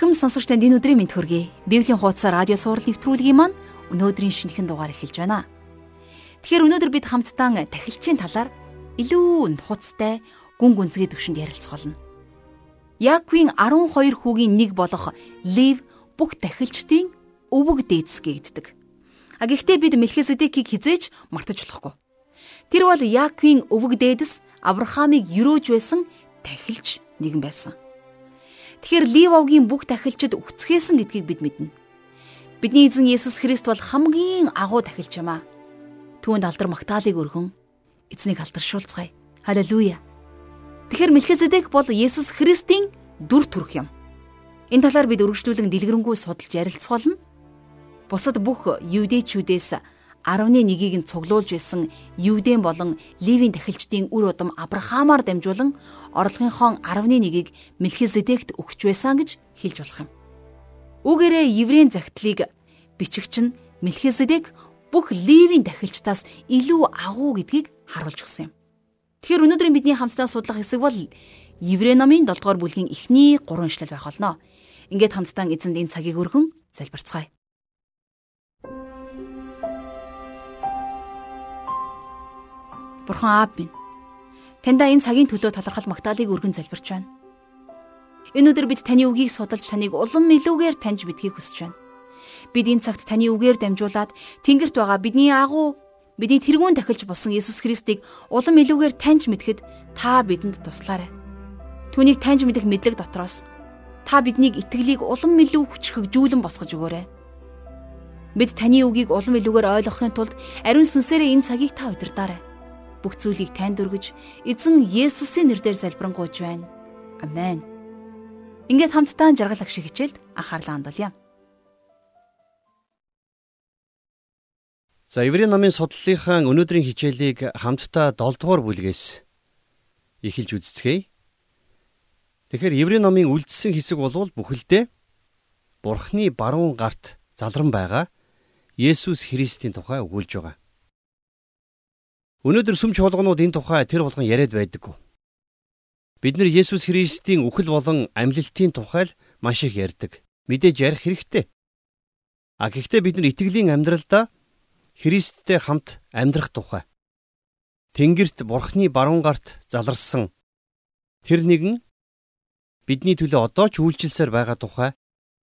Эрхэм сонсогч танд энэ өдрийн мэнд хүргэе. Библийн хуудас радио сурал нэвтрүүлгийн маань өнөөдрийн шинэхэн дугаар эхэлж байна. Тэгэхээр өнөөдөр бид хамтдаа тахилчийн талаар илүү нухацтай гүн гүнзгий төвшөнд ярилцгаулна. Яаковын 12 хүүгийн нэг болох Лев бүх тахилчдын өвөг дээдс гэгддэг. А гэхдээ бид Мелхиседекийг хизээж мартаж болохгүй. Тэр бол Яаковын өвөг дээдэс Авраамыг юрөөж байсан тахилч нэгэн байсан. Тэгэхээр Ливовгийн бүх тахилчид үгцгээсэн гэдгийг бид мэднэ. Бидний эзэн Есүс Христ бол хамгийн агуу тахилч юм аа. Түүнд алдар магтаалыг өргөн эзнийг алдаршуулцгаая. Халелуя. Тэгэхээр Мелхиседек бол Есүс Христийн дүр төрх юм. Энэ талаар бид өргөжлүүлэн дэлгэрэнгүй судалж ярилцах болно. Бусад бүх юудэчүүдээс 11-ийг нь цуглуулж байсан Юудэн болон Ливийн тахилчдын үр удам Авраамаар дамжуулан орлогынхон 11-ийг Мелхизедект өгч байсан гэж хэлж болох юм. Үүгээрээ еврейн загтлыг бичигч нь Мелхизедек бүх Ливийн тахилчдаас илүү агуу гэдгийг харуулж өгсөн юм. Тэгэхээр өнөөдрийн бидний хамтдаа судлах хэсэг бол Еврей номын 7 дугаар бүлгийн эхний 3 ишлэл байх болно. Ингээд хамтдаа эзэнд энэ цагийг өргөн залбирцгаая. Бурхан аав минь. Таньда энэ цагийн төлөө талархал магтаалыг өргөн залбирч байна. Энэ өдөр бид таны үгийг судалж таныг улам илүүгээр таньж мэдхийг хүсэж байна. Бид энэ цагт таны үгээр дамжуулаад Тэнгэрт байгаа бидний агуу бидний тэргүүн тахилж болсон Иесус Христийг улам илүүгээр таньж мэдхэд та бидэнд туслаарай. Түүнийг таньж мэдэх мэдлэг дотроос та биднийг итгэлийг улам илүү хүчрхэгжүүлэн босгож өгөөрэй. Бид таны үгийг улам илүүгээр ойлгохын тулд ариун сүнсээрээ энэ цагийг та удирдаарай бүх зүйлийг танд өргөж эзэн Есүсийн нэрээр залбирanгуйж байна. Амен. Ингээд хамтдаа жаргал ах шиг хичээлд анхаарлаа хандуулъя. За Еврей номын судлалынхаа өнөөдрийн хичээлийг хамтдаа 7 дугаар бүлгээс эхэлж үздэцгээе. Тэгэхээр Еврей номын үлдсэн хэсэг болвол бүхэлдээ Бурхны баруун гарт залран байгаа Есүс Христийн тухай өгүүлж байгаа. Өнөөдөр сүмч болгонууд энэ тухай тэр болгон яриад байдаггүй. Бид нар Есүс Христийн үхэл болон амьлалтын тухай л маш их ярьдаг. Мэдээж ярих хэрэгтэй. А гэхдээ бид нар итгэлийн амьдралдаа Христтэй хамт амьдрах тухай Тэнгэрт Бурхны баруун гарт заларсан тэр нэгэн бидний төлөө одоо ч үйлчилсээр байгаа тухай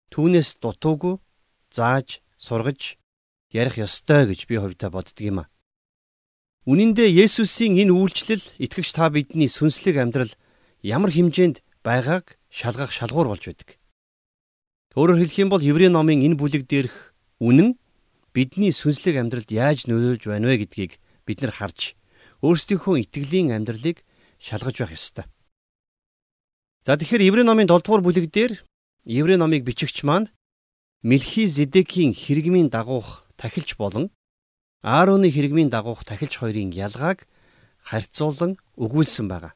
түүнээс дутуугүй зааж сургаж ярих ёстой гэж би хувьдаа боддөг юм а. Үнэн дээр Есүсийн энэ үйлчлэл итгэгч та бидний сүнслэг амьдрал ямар хэмжээнд байгааг шалгах шалгуур болж байдаг. Өөрөөр хэлэх юм бол Еврей номын энэ бүлэг дээрх үнэн бидний сүнслэг амьдралд яаж нөлөөлж байна вэ гэдгийг бид нар харж өөрсдийнхөө итгэлийн амьдралыг шалгаж байх ёстой. За тэгэхээр Еврей номын 7 дугаар бүлэг дээр Еврей номыг бичигч маань Мелхизедекийн хэрэгмийн дагуух тахилч болон Аароны хэрэгмийн дагуух тахилч хоёрын ялгааг харьцуулан өгүүлсэн байгаа.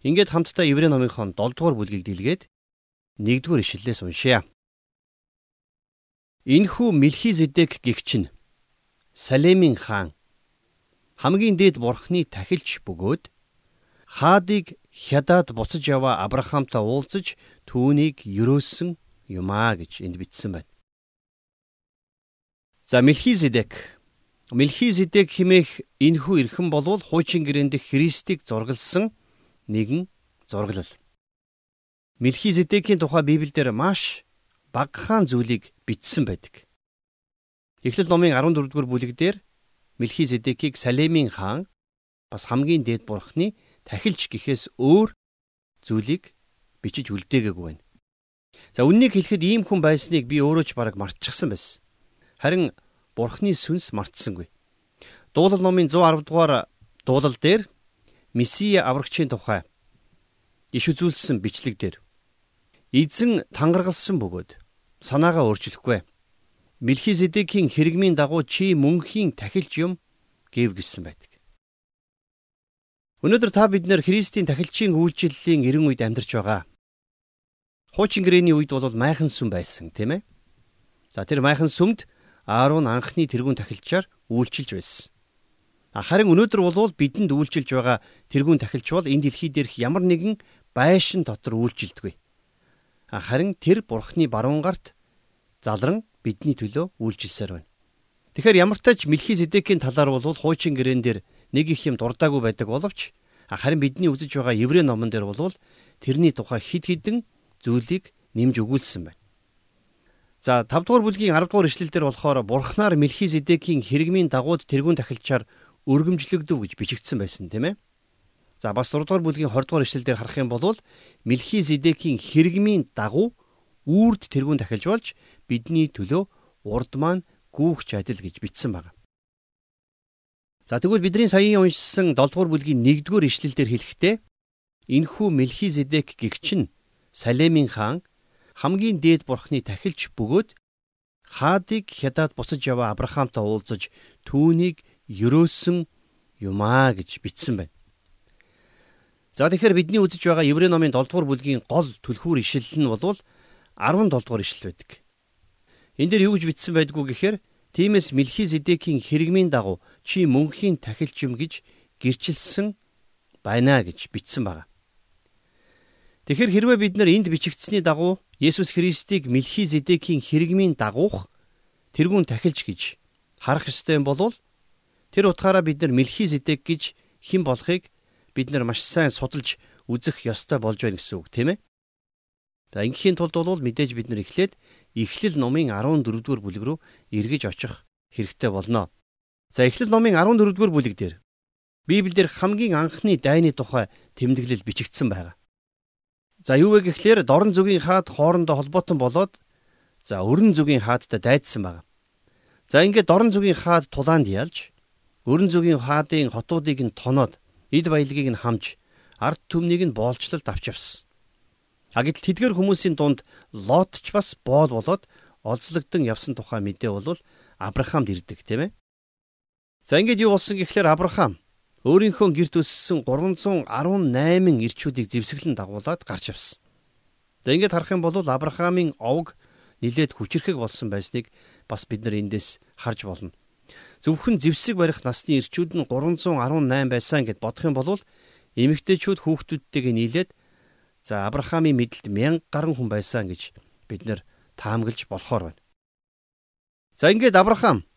Ингээд хамтдаа Еврей номынхон 7 дугаар бүлгийг дэлгээд 1 дугаар ишлэлээс уншъя. Энхүү Мелхизедек гихч нь Салемийн хаан хамгийн дээд бурхны тахилч бөгөөд хаадыг хядаад буцаж яваа Авраамтай уулзаж түүнийг өрөөсөн юмаа гэж энд бичсэн байна. За Мелхизедек Мелхизедек химээх энхүү эрхэн болвол хуучин гэрээнд Христийг зургалсан нэгэн зураглал. Мелхизедекийн тухай Библиэлд маш багахан зүйлийг бичсэн байдаг. Эхлэл номын 14 дугаар бүлэг дээр Мелхизедекийг Салемийн хаан бас хамгийн дээд бурхны тахилч гэхээс өөр зүйлийг бичиж үлдээгээгүй байна. За үннийг хэлэхэд ийм хүн байсныг би өөрөө ч бараг мартчихсан байсан. Харин Бурхны сүнс мартсангүй. Дуулал номын 110 дугаар дуулал дээр Месиа аврагчийн тухай иш үзүүлсэн бичлэг дээр эзэн тангаргалсан бөгөөд санаагаа өөрчлөхгүй. Мелхизедекийн хэрэгмийн дагуу чи мөнхийн тахилч юм гэв гисэн байдаг. Өнөөдөр та бид нэр Христийн тахилчийн үйлчлэлийн эрен үед амьдарч байгаа. Хуучин гэрээний үед бол майхан сүм байсан, тийм ээ? За тэр майхан сүмд Аарон анхны тэрүүн тахилчаар үйлчилж байсан. Харин өнөөдөр болвол бидэнд үйлчилж байгаа тэрүүн тахилч бол энэ дэлхий дээрх ямар нэгэн байшин дотор үйлчилдэггүй. Харин тэр бурхны баруун гарт залран бидний төлөө үйлчилсээр байна. Тэгэхээр ямар ч тач Мелхизедекийн талаар бол хуучин гэрээн дээр нэг их юм дурдаагүй байдаг боловч харин бидний үзэж байгаа Еврей номон дээр бол тэрний тухай хид хідэн зүйлийг нэмж өгүүлсэн байна. За 5 дугаар бүлгийн 10 дугаар ишлэлдэр болохоор Бурхнаар Мелхизедекийн хэрэгмийн дагууд тэрүүн тахилчаар өргөмжлөгдөв гэж бичигдсэн байсан тийм ээ. За бас 6 дугаар бүлгийн 20 дугаар ишлэлдэр харах юм бол Мелхизедекийн хэрэгмийн дагуу үрд тэрүүн тахилж болж бидний төлөө урд маань гүүхч адил гэж бичсэн байна. За тэгвэл бидний саяын уншсан 7 дугаар бүлгийн 1 дугаар ишлэлдэр хэлэхдээ энхүү Мелхизедек гэгч нь Салемийн хаан хамгийн дээд бурхны тахилч бөгөөд хаадыг хядаад буцаж яваа Авраамтай уулзаж түүнийг ерөөсөн юмаа гэж бичсэн байна. За тэгэхээр бидний үзэж байгаа Еврей номын 7 дугаар бүлгийн гол түлхүүр ишлэл нь бол 17 дугаар ишлэл байдаг. Энд дээр юу гэж бичсэн байдгүй гэхээр Тиймээс Мелхизедекийн хэрэгмийн дагуу чи мөнхийн тахилч юм гэж гэрчилсэн байна гэж бичсэн байна. Тэгэхээр хэрвээ бид нар энд бичигдсэний дагуу Есүс Христийг Мелхизедекийн хэрэгмийн дагуух тэрүүн тахилч гэж харах ёстой юм бол тэр утгаараа бид нар Мелхизедек гэж хэн болохыг бид нар маш сайн судалж үзэх ёстой болж байна гэсэн үг тийм ээ. За ингийн тулд бол мэдээж бид нар эхлээд Эхлэл номын 14 дугаар бүлэг рүү эргэж очих хэрэгтэй болно. За Эхлэл номын 14 дугаар бүлэг дээр Библиэлд хамгийн анхны дайны тухай тэмдэглэл бичигдсэн байна. За юу вэ гэхлээр дорн зүгийн хаад хоорондоо холбоотон болоод за өрн зүгийн хаадтай дайдсан байна. За ингээд дорн зүгийн хаад тулаанд ялж өрн зүгийн хаадын хотуудыг нь тоноод эд баялагийг нь хамж ард түмнийг нь боолчлолд авч явсан. А гэтэл тэдгэр хүмүүсийн дунд Лот ч бас боол болоод олзлогдсон явсан тухай мэдээ бол Авраамд ирдэг тийм ээ. За ингээд юу болсон гэхлээр Авраам өөрийнхөө гэрт өссөн 318 ирчүүдийг зэвсэглэн дагуулад гарч явсан. За ингээд харах юм бол Авраамийн овг нилээд хүчрэхэг болсон байсныг бас бид нар эндээс харж болно. Зөвхөн зэвсэг барих насны ирчүүд нь 318 байсан гэд бодох юм бол эмэгтэйчүүд хүүхдүүдтэйг нийлээд За Авраамийн мэдлэлд мянга гаруй хүн байсан гэж бид нэр таамаглаж болохоор байна. За ингээд Авраам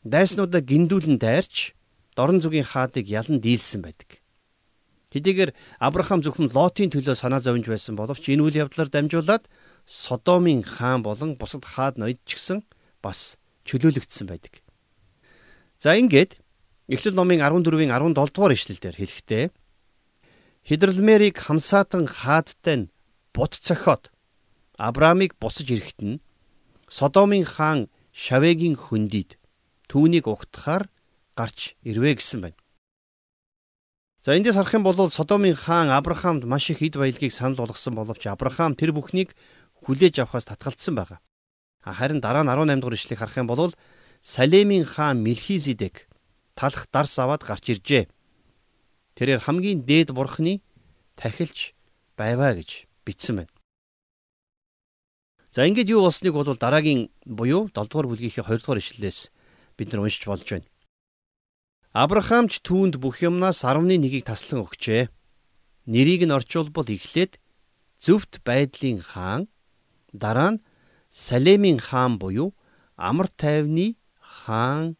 дайснуудаа гиндүүлэн дайрч дорн зүгийн хаадыг ялан дийлсэн байдаг. Хэдийгээр Авраам зөвхөн Лотын төлөө санаа зовж байсан боловч энэ үйл явдлаар дамжуулаад Содомын хаан болон бусад хаад ноёд ч гэсэн бас чөлөөлөгдсөн байдаг. За ингээд Эхлэл номын 14-ийн 17 дугаар ишлэлдэр хэлэхдээ Хидрэлмерийг хамсаатан хаадтай нь бут цохиод Авраамыг бусаж ирэхэд нь Содомын хаан Шавегийн хөндийд түүнийг угтахаар гарч ирвэ гэсэн байна. За эндээс харах юм бол Содомын хаан Авраамд маш их эд баялагийг санал болгосон боловч Авраам тэр бүхнийг хүлээж авахаас татгалцсан байгаа. Харин дараа нь 18 дугаар ишлэгийг харах юм бол Салемийн хаан Мелхизедек талах дарс аваад гарч иржээ. Тэрээр хамгийн дээд бурхны тахилж байваа гэж бичсэн байна. За ингээд юу болсныг бол дараагийн буюу 7 дугаар бүлгийнхээ 2 дугаар ишлэлээс бид нар уншиж болж байна. Авраамч түүнд бүх юмнаас 11-ийг таслан өгчээ. Нэрийг нь орчуулбал эхлээд зөвхт байдлын хаан, дараа нь Салемийн хаан буюу амар тайвны хаан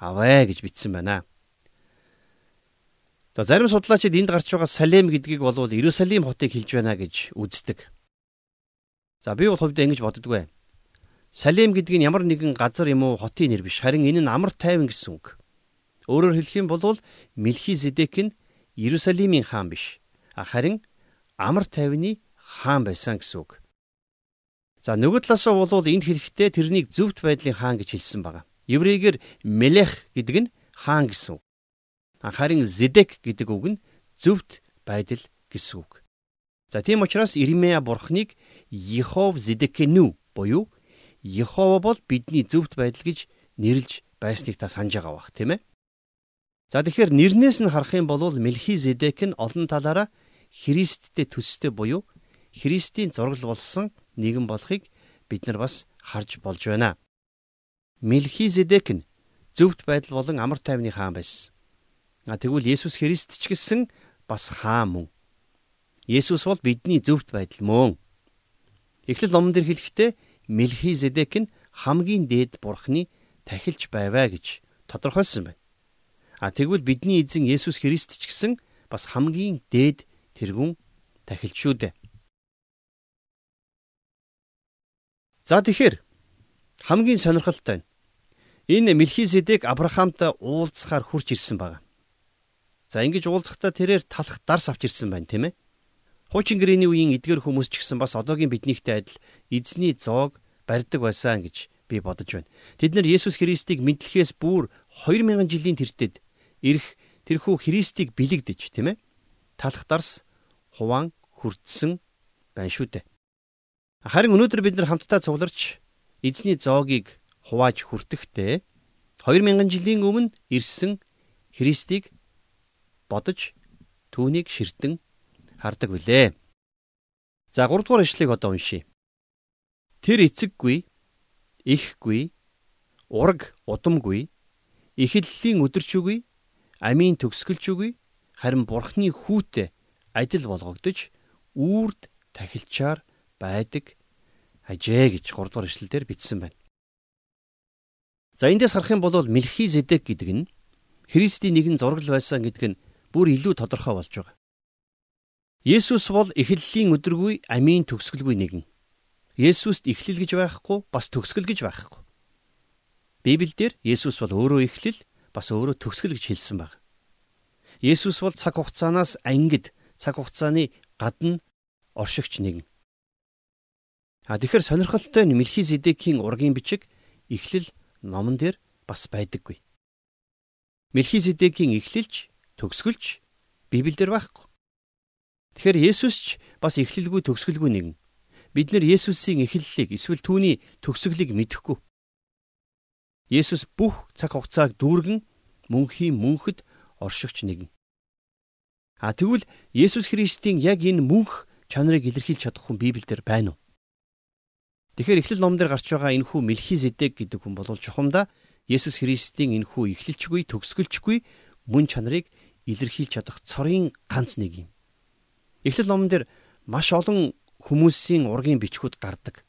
аваа гэж бичсэн байна. За зарим судлаачид энд гарч байгаа Салем гэдгийг бол Иерусалим хотыг хэлж байна гэж үздэг. За би бол хувьдаа ингэж боддгоо. Салем гэдэг нь ямар нэгэн газар юм уу хотын нэр биш харин энэ нь амар тайван гэсэн үг. Өөрөөр хэлэх юм бол Мелхизедек нь Иерусалимийн хаан биш. Харин амар тайвны хаан байсан гэсэн үг. За нөгөө талаасаа бол энд хэлэхдээ тэрнийг зөвхт байдлын хаан гэж хэлсэн байна. Еврейгээр Мелех гэдэг нь хаан гэсэн үг. Харин Зедек гэдэг үг нь зөвхт байдал гэсэн үг. За тийм учраас Ирмея бурхныг Йехов Зедекэнүү буюу Йехова бол бидний зөвхт байдал гэж нэрлж байсныг та санаж байгаа бах тийм ээ. За тэгэхээр нэрнээс нь харах юм бол Мелхизедек нь олон талаараа Христтэй төстэй буюу Христийн зургал болсон нэгэн болохыг бид нар бас харж болж байна. Мелхизедек нь зөвхт байдал болон амар тайвны хаан байсан. А тэгвэл Есүс Христ ч гэсэн бас хаа мөн. Есүс бол бидний зөвхт байдал мөн. Эхлэл номон дээр хэлэхдээ Мелхизедек нь хамгийн дээд бурхны тахилч байваа гэж тодорхойлсон байна. А тэгвэл бидний эзэн Есүс Христ ч гэсэн бас хамгийн дээд тэргүүн тахилч шүү дээ. За тэгэхээр хамгийн сонирхолтой нь энэ Мелхизедек Авраамтай уулзахаар хурж ирсэн байна. За ингэж уулзахдаа тэрээр талах дарс авч ирсэн байна тийм ээ. Хуучин гэрээний үеийн эдгэр хүмүүс ч гэсэн бас одоогийн биднийхтэй адил эзний зоог барьдаг байсан гэж би бодож байна. Тэд нар Есүс Христийг мэдлэхээс бүр 2000 жилийн тэртет ирэх тэрхүү Христийг бэлэгдэж тийм ээ. Талах дарс хуваан хүрдсэн байна шүү дээ. Харин өнөөдөр бид нар хамтдаа цугларч эзний зоогийг хувааж хүртэхдээ 2000 жилийн өмнө ирсэн Христийг бодож түүнийг ширтэн хардаг билээ. За 3 дугаар ишлэгийг одоо уншийе. Тэр эцэггүй, ихгүй, ураг удамгүй, ихэллийн өдөрчүгүй, амийн төгсгөлчүгүй, харин бурхны хүүтэй адил болгогдож үрд тахилчаар байдаг ажээ гэж 3 дугаар ишлэлээр бичсэн байна. За эндээс харах юм бол Мелхизедек гэдэг нь Христийн нэгэн зураг байсан гэдэг нь бүр илүү тодорхой болж байгаа. Есүс бол эхлэлийн өдргүй амийн төгсгөлгүй нэгэн. Есүст эхлэл гэж байхгүй бас төгсгөл гэж байхгүй. Библиэлд Есүс бол өөрөө эхлэл бас өөрөө төгсгөл гэж хэлсэн байна. Есүс бол цаг хугацаанаас ангид цаг хугацааны гадна оршигч нэгэн. А тэгэхээр сонирхолтой нь Мелхизедекийн ургийн бичиг эхлэл номон дээр бас байдаггүй. Мелхизедекийн эхлэлж төгсгөлж Библиэлд байхгүй. Тэгэхээр Есүс ч бас эхлэлгүй төгсгөлгүй нэгэн. Бид нэр Есүсийн эхлэлийг эсвэл түүний төгсгөлийг мэдэхгүй. Есүс бүх цаг хугацааг дүүргэн мөнхийн мөнхөд оршигч нэгэн. А тэгвэл Есүс Христийн яг энэ мөнх чанарыг илэрхийлж чадах хүн Библиэлд байна уу? Тэгэхээр эхлэл номдэр гарч байгаа энэ хүү Мелхизедек гэдэг хүн бол чухамдаа Есүс Христийн энэ хүү эхлэлчгүй төгсгөлчгүй мөн чанарыг илэрхийлж чадах цорын ганц нэг юм. Эхлэл номон дээр маш олон хүмүүсийн ургийн бичгүүд гардаг.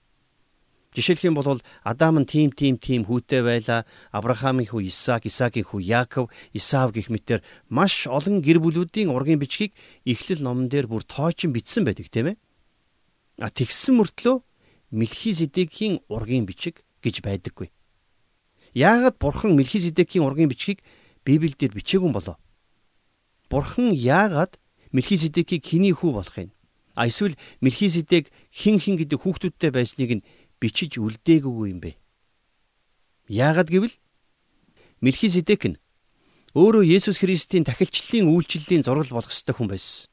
Жишээлх юм бол Адам нь тим тим тим хүүтэй байла, Авраамийн хүү Исаак, Исаагийн хүү Яаков, Исаав гэх мэтэр маш олон гэр бүлүүдийн ургийн бичгийг Эхлэл номон дээр бүр тоочин бичсэн байдаг тийм ээ. А тэгсэн мөртлөө Мелхизедекийн ургийн бичиг гэж байдаггүй. Яагаад бурхан Мелхизедекийн ургийн бичгийг Библиэлд бичээгүй болов? Бурхан яагаад Мелхизедекийг хиний хүү болохыг а эсвэл Мелхизедек хин хин гэдэг хүүхдүүдтэй байсныг нь бичиж үлдээгээгүй юм бэ? Яагаад гэвэл Мелхизедек нь өөрөө Есүс Христийн тахилчлалын үйлчлэлийн зураг болох ёстой хүн байсан.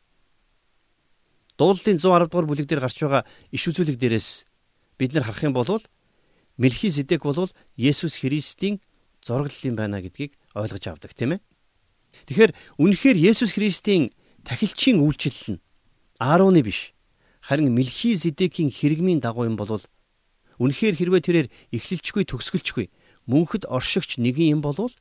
Дуулалын 110 дугаар бүлэг дээр гарч байгаа иш үзүүлэг дээрээс бид нар харах юм бол Мелхизедек бол Есүс Христийн зураглал юм байна гэдгийг ойлгож авдаг тийм ээ. Тэгэхээр үнэхээр Есүс Христийн тахилчийн үйлчлэл нь Аароны биш харин Мелхизедекийн хэрэгмийн дагуу юм бол үнэхээр хэрвээ тэрээр эхлэлчгүй төгсгөлчгүй мөнхөд оршигч нэгэн юм бол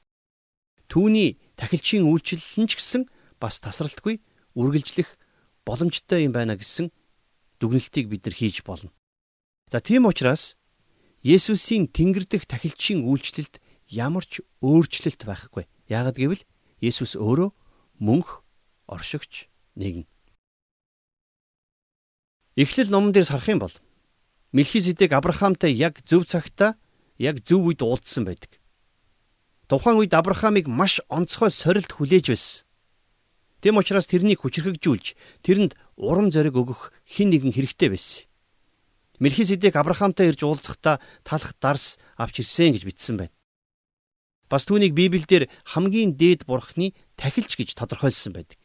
түүний тахилчийн үйлчлэл нь ч гэсэн бас тасралтгүй үргэлжлэх боломжтой юм байна гэсэн дүгнэлтийг бид нар хийж болно. За тийм учраас Есүсийн Тэнгэр дэх тахилчийн үйлчлэлд ямар ч өөрчлөлт байхгүй. Яагад гэвэл Есүс өөрөө мөнх оршигч нэгэн. Эхлэл номон дээр сарах юм бол Мелхизедек Авраамтай яг зөв цагтаа яг зөв үед уулзсан байдаг. Тухайн үед Авраамыг маш онцгой сорилт хүлээж байсан. Тэм учраас тэрнийг хүчрхэгжүүлж тэрэнд урам зориг өгөх хин нэгэн хэрэгтэй байсан. Мелхизедек Авраамтай ирж уулзахдаа талах дарс авч ирсэн гэж бичсэн байна. Бас түүнийг Библиэлд хамгийн дээд бурхны тахилч гэж тодорхойлсон байдаг.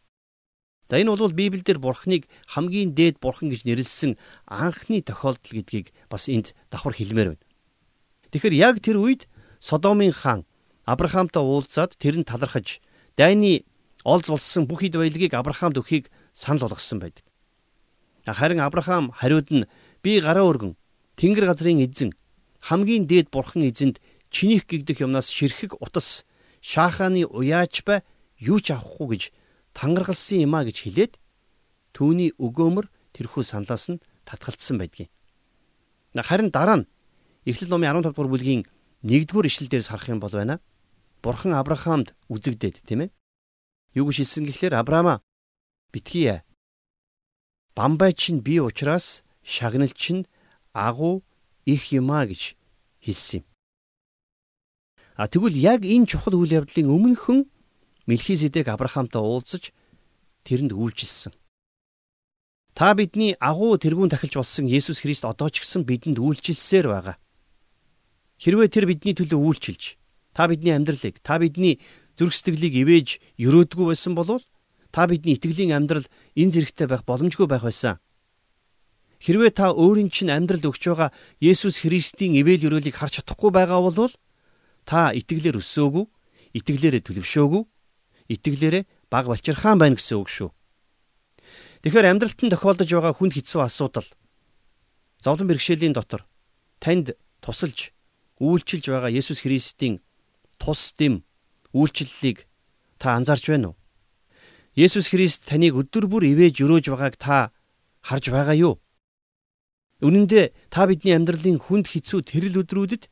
За энэ бол Библиэлд бурхныг хамгийн дээд бурхан гэж нэрлсэн анхны тохиолдол гэдгийг бас энд давхар хэлмээр байна. Тэгэхээр яг тэр үед Содомын хаан Авраамтай уулзаад тэр нь талархаж дайны олз болсон бүх ид баялагийг Авраамд өгөхийг санал болгосон байдаг. Харин Авраам хариуд нь би гараа өргөн Тэнгэр газрын эзэн хамгийн дээд бурхан эзэнд чинийх гэгдэх юмнаас ширхэг утас шаахааны уяач бай юу ч авахгүй гэж тангаргалсан юм а гэж хэлээд түүний өгөөмөр тэрхүү саналаас нь татгалцсан байдгийн. Харин дараа нь Эхлэл номын 15 дугаар бүлгийн 1-р ишлэл дээрс харах юм бол байна. Бурхан Авраамд үзэгдээд тийм ээ. Юу гэж хэлсэн гэхлээр Авраама битгий бамбай чинь би учраас шагнал чинь агуу их юмаа гэж хэлсэн юм. А тэгвэл яг энэ чухал үйл явдлын өмнөхөн Мелхизедек Авраамтай уулзаж тэрэнд үйлчилсэн. Та бидний агуу тэргүүн тахилж болсон Есүс Христ одоо ч гэсэн бидэнд үйлчилсээр байгаа. Хэрвээ тэр бидний төлөө үйлчилж, та бидний амьдралыг, та бидний зүрх сэтгэлийг ивэж өрөөдгөө байсан бол та бидний итгэлийн амьдрал энэ зэрэгтэй байх боломжгүй байх байсан. Хэрвээ та өөрийн чинь амьдралд өгч байгаа Есүс Христийн ивэл өрөөлийг харж чадахгүй байгаа бол та итгэлээр өссөөгүй, итгэлээрээ төлөвшөөгүй, итгэлээрээ баг балчирхаан байна гэсэн үг шүү. Тэгэхээр амьдралд нь тохиолдож байгаа хүнд хэцүү асуудал зовлон бэрхшээлийн дотор танд тусалж үйлчилж байгаа Есүс Христийн тус дэм үйлчлэлийг та анзаарч байна уу? Есүс Христ таныг өдөр бүр ивэж өрөөж байгааг та харж байгаа юу? Үнэн дээр та бидний амьдралын хүнд хэцүү тэрл өдрүүдэд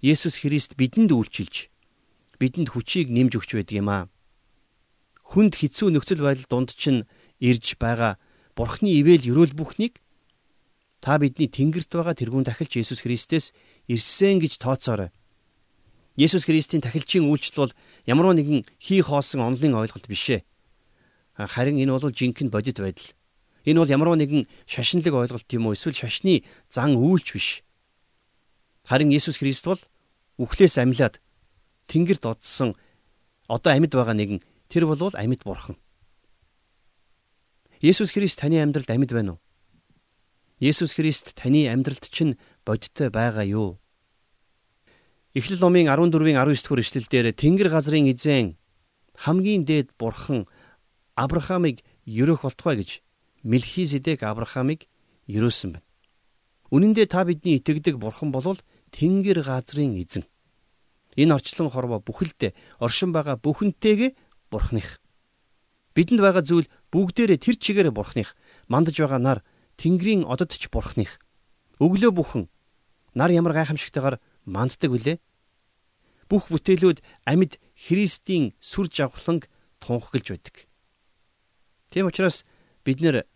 Есүс Христ бидэнд үйлчилж бидэнд хүчийг нэмж өгч байдаг юм аа. Хүнд хэцүү нөхцөл байдал дунд чинь ирж байгаа Бурхны ивэл өрөөл бүхнийг та бидний тэнгэрт байгаа тэрүүн тахилч Есүс Христээс ирсэн гэж тооцоорой. Есүс Христийн тахилчийн үйлчлэл бол ямар нэгэн хий хоосон онлын ойлголт биш ээ. Харин энэ бол жинхэнэ бодит байдал. Энэ бол ямар нэгэн шашинлаг ойлголт юм уу эсвэл шашны зан үйлч биш. Харин Есүс Христ бол үхлээс амьлаад тэнгэрт одсон одоо амьд байгаа нэгэн тэр бол амьд бурхан. Есүс Христ таны амьдралд амьд байна уу? Есүс Христ таны амьдралд чинь бодиттой байгаа юу? Эхлэл номын 14-ийн 19 дугаар эшлэлдэр Тэнгэр газрын эзэн хамгийн дээд бурхан Авраамыг ерөөх болтугай гэж Мелхизедек Авраамыг ерөөсөн байна. Үнэн дээр та бидний итгэдэг бурхан бол Тэнгэр газрын эзэн. Энэ орчлон хорвоо бүхэлдээ оршин байгаа бүхэнтэйгээ бурхных. Бидэнд байгаа зүйл бүгдээрээ тэр чигээрээ бурхных мандаж байгаа нар Тэнгэрийн ододч бурхных өглөө бүхэн нар ямар гайхамшигтайгаар манддаг вүлээ? Бүх бүтээлүүд амьд Христийн сүр жавхланг тунхаглаж байдаг. Тийм учраас бид нэр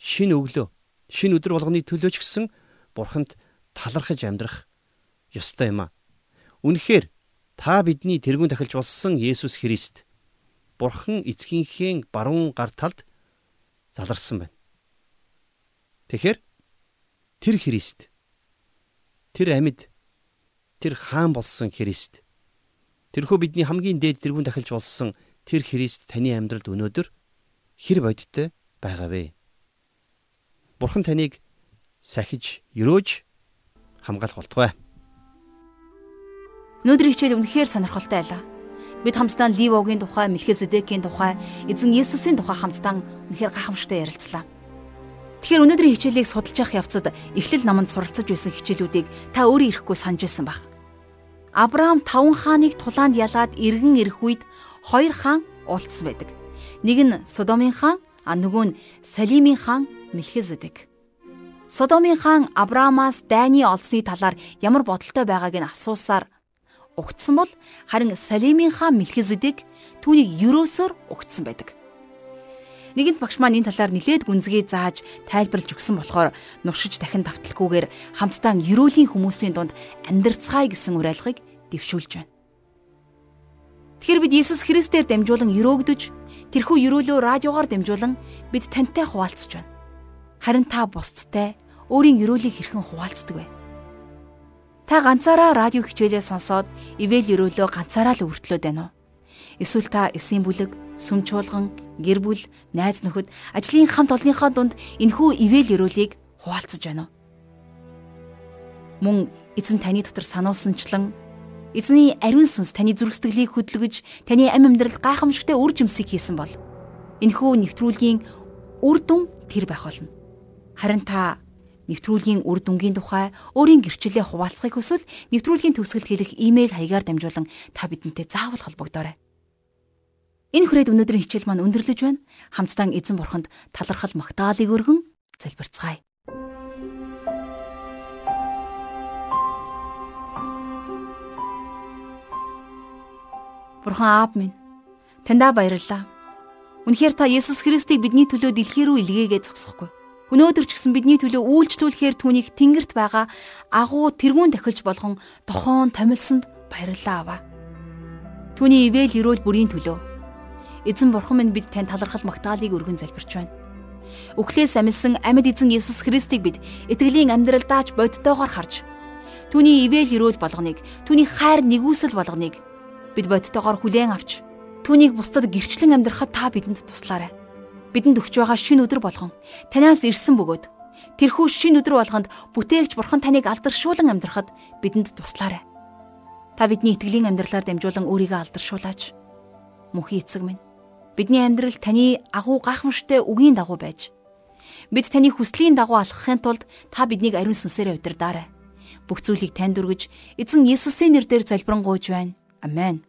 шин өглөө, шин өдөр болгоны төлөөч гисэн бурханд талархаж амьдрах ёстой юм а. Үнэхээр та бидний тэрүүн тахилж болсон Есүс Христ Бурхан эцгийнхээ баруун гар талд заларсан байна. Тэгэхээр тэр Христ тэр амьд тэр хаан болсон Христ тэрхүү бидний хамгийн дээд тэрүүн дахилж болсон тэр Христ таны амьдралд өнөөдөр хэр бодиттой байгаа вэ? Бурхан таныг сахиж өрөөж хамгаалах болтугай. Өнөөдрийн хичээл үнэхээр сонирхолтой байлаа. Бид хамтдаа Ливогийн тухай, Мелхизедекийн тухай, эзэн Есүсийн тухай хамтдаа үнэхээр гайхамшигтай ярилцлаа. Тэгэхээр өнөөдрийн хичээлийг судалж явах явцад Эхлэл номонд суралцаж байсан хичээлүүдийг та өөрөө ирэхгүй санаж байсан баг. Авраам таван хааныг тулаанд ялаад иргэн ирэх үед хоёр хаан уулзсан байдаг. Нэг нь Содомын хаан, а нөгөө нь Салимын хаан Мелхизедек. Содомын хаан Авраамаас дайны олсны талаар ямар бодолтой байгааг нь асуусаар угтсан бол харин Салимын хаан Мэлхизедек түүнийг юрөөсөөр угтсан байдаг. Нэгэнт багш маань энэ талаар нилээд гүнзгий зааж тайлбарлаж өгсөн болохоор нуршиж дахин давталгүйгээр хамтдаа ерөөлийн хүмүүсийн дунд амьдрцгаая гэсэн уриалгыг дэвшүүлж байна. Тэгэхээр бид Иесус Христээр дамжуулан өрөөгдөж тэрхүү өрөөлөө радиогоор дамжуулан бид тантай хуваалцж байна. Харин та бусдтай өөрийн өрөөлийг хэрхэн хуваалцдаг вэ? Та ганцаараа радио хичээлээ сонсоод ивэл өрөөлөө ганцаараа л өртлөөд байна уу? Эсвэл та эсийн бүлэг, сүм чуулган, гэр бүл, найз нөхөд, ажлын хамт олонныхоо дунд энхүү ивэл өрөөлийг хуваалцаж байна уу? Мөн эзэн таны дотор сануулсанчлан эзний ариун сүнс таны зүрх сэтгэлийг хөдөлгөж, таны амь амьдрал гайхамшигтай үр жимсийг хийсэн бол энэхүү нэвтрүүлгийн үр дүн тэр байх болно. Харин та нэвтрүүлгийн үр дүнгийн тухай, өөрийн гэрчлэлээ хуваалцахыг хүсвэл нэвтрүүлгийн төгсгөлд хэлэх имэйл хаягаар дамжуулан та бидэнтэй заавал холбогдорой. Энэ хүрээд өнөөдрийн хичээл маань өндөрлөж байна. Хамтдаа эзэн бурханд талархал магтаалыг өргөн залбирцгаая. Бурхан аав минь, таньда баярлалаа. Үнэхээр та Есүс Христийг бидний төлөө дэлхий рүү илгээгээ зогсохгүй Өнөөдөр ч гэсэн бидний төлөө үйлчлүүлэхээр түүнийг тэнгэрт байгаа агуу тэргүүн тахилж болгон тохон томилсонд баярлалаа аваа. Түүний ивэл өрөөл бүрийн төлөө эзэн бурхан минь бид тань талархал магтаалыг өргөн залбирч байна. Үхлээс амилсан амьд эзэн Есүс Христийг бид итгэлийн амьдралдаач бодтойгоор харж түүний ивэл өрөөл болгоныг түүний хайр нэгүсэл болгоныг бид бодтойгоор хүлээн авч түүнийг бусдад гэрчлэн амьдрахад та бидэнд туслаарай бидэнд өгч байгаа шин өдөр болгон танаас ирсэн бөгөөд тэрхүү шин өдөр болгонд бүтээгч бурхан таныг алдаршуулан амьдрахад бидэнд туслаарай. Та бидний итгэлийн амьдралаар дамжуулан өөрийгөө алдаршуулаач. Мөнхийн эцэг минь бидний амьдрал таны агуу гайхамшигтай үгийн дагуу байж бид таны хүслийн дагуу алхахын тулд та биднийг ариун сүнсээрээ удирдаарай. Бүх зүйлийг танд өргөж эзэн Есүсийн нэрээр залбирanгуйж байна. Амен.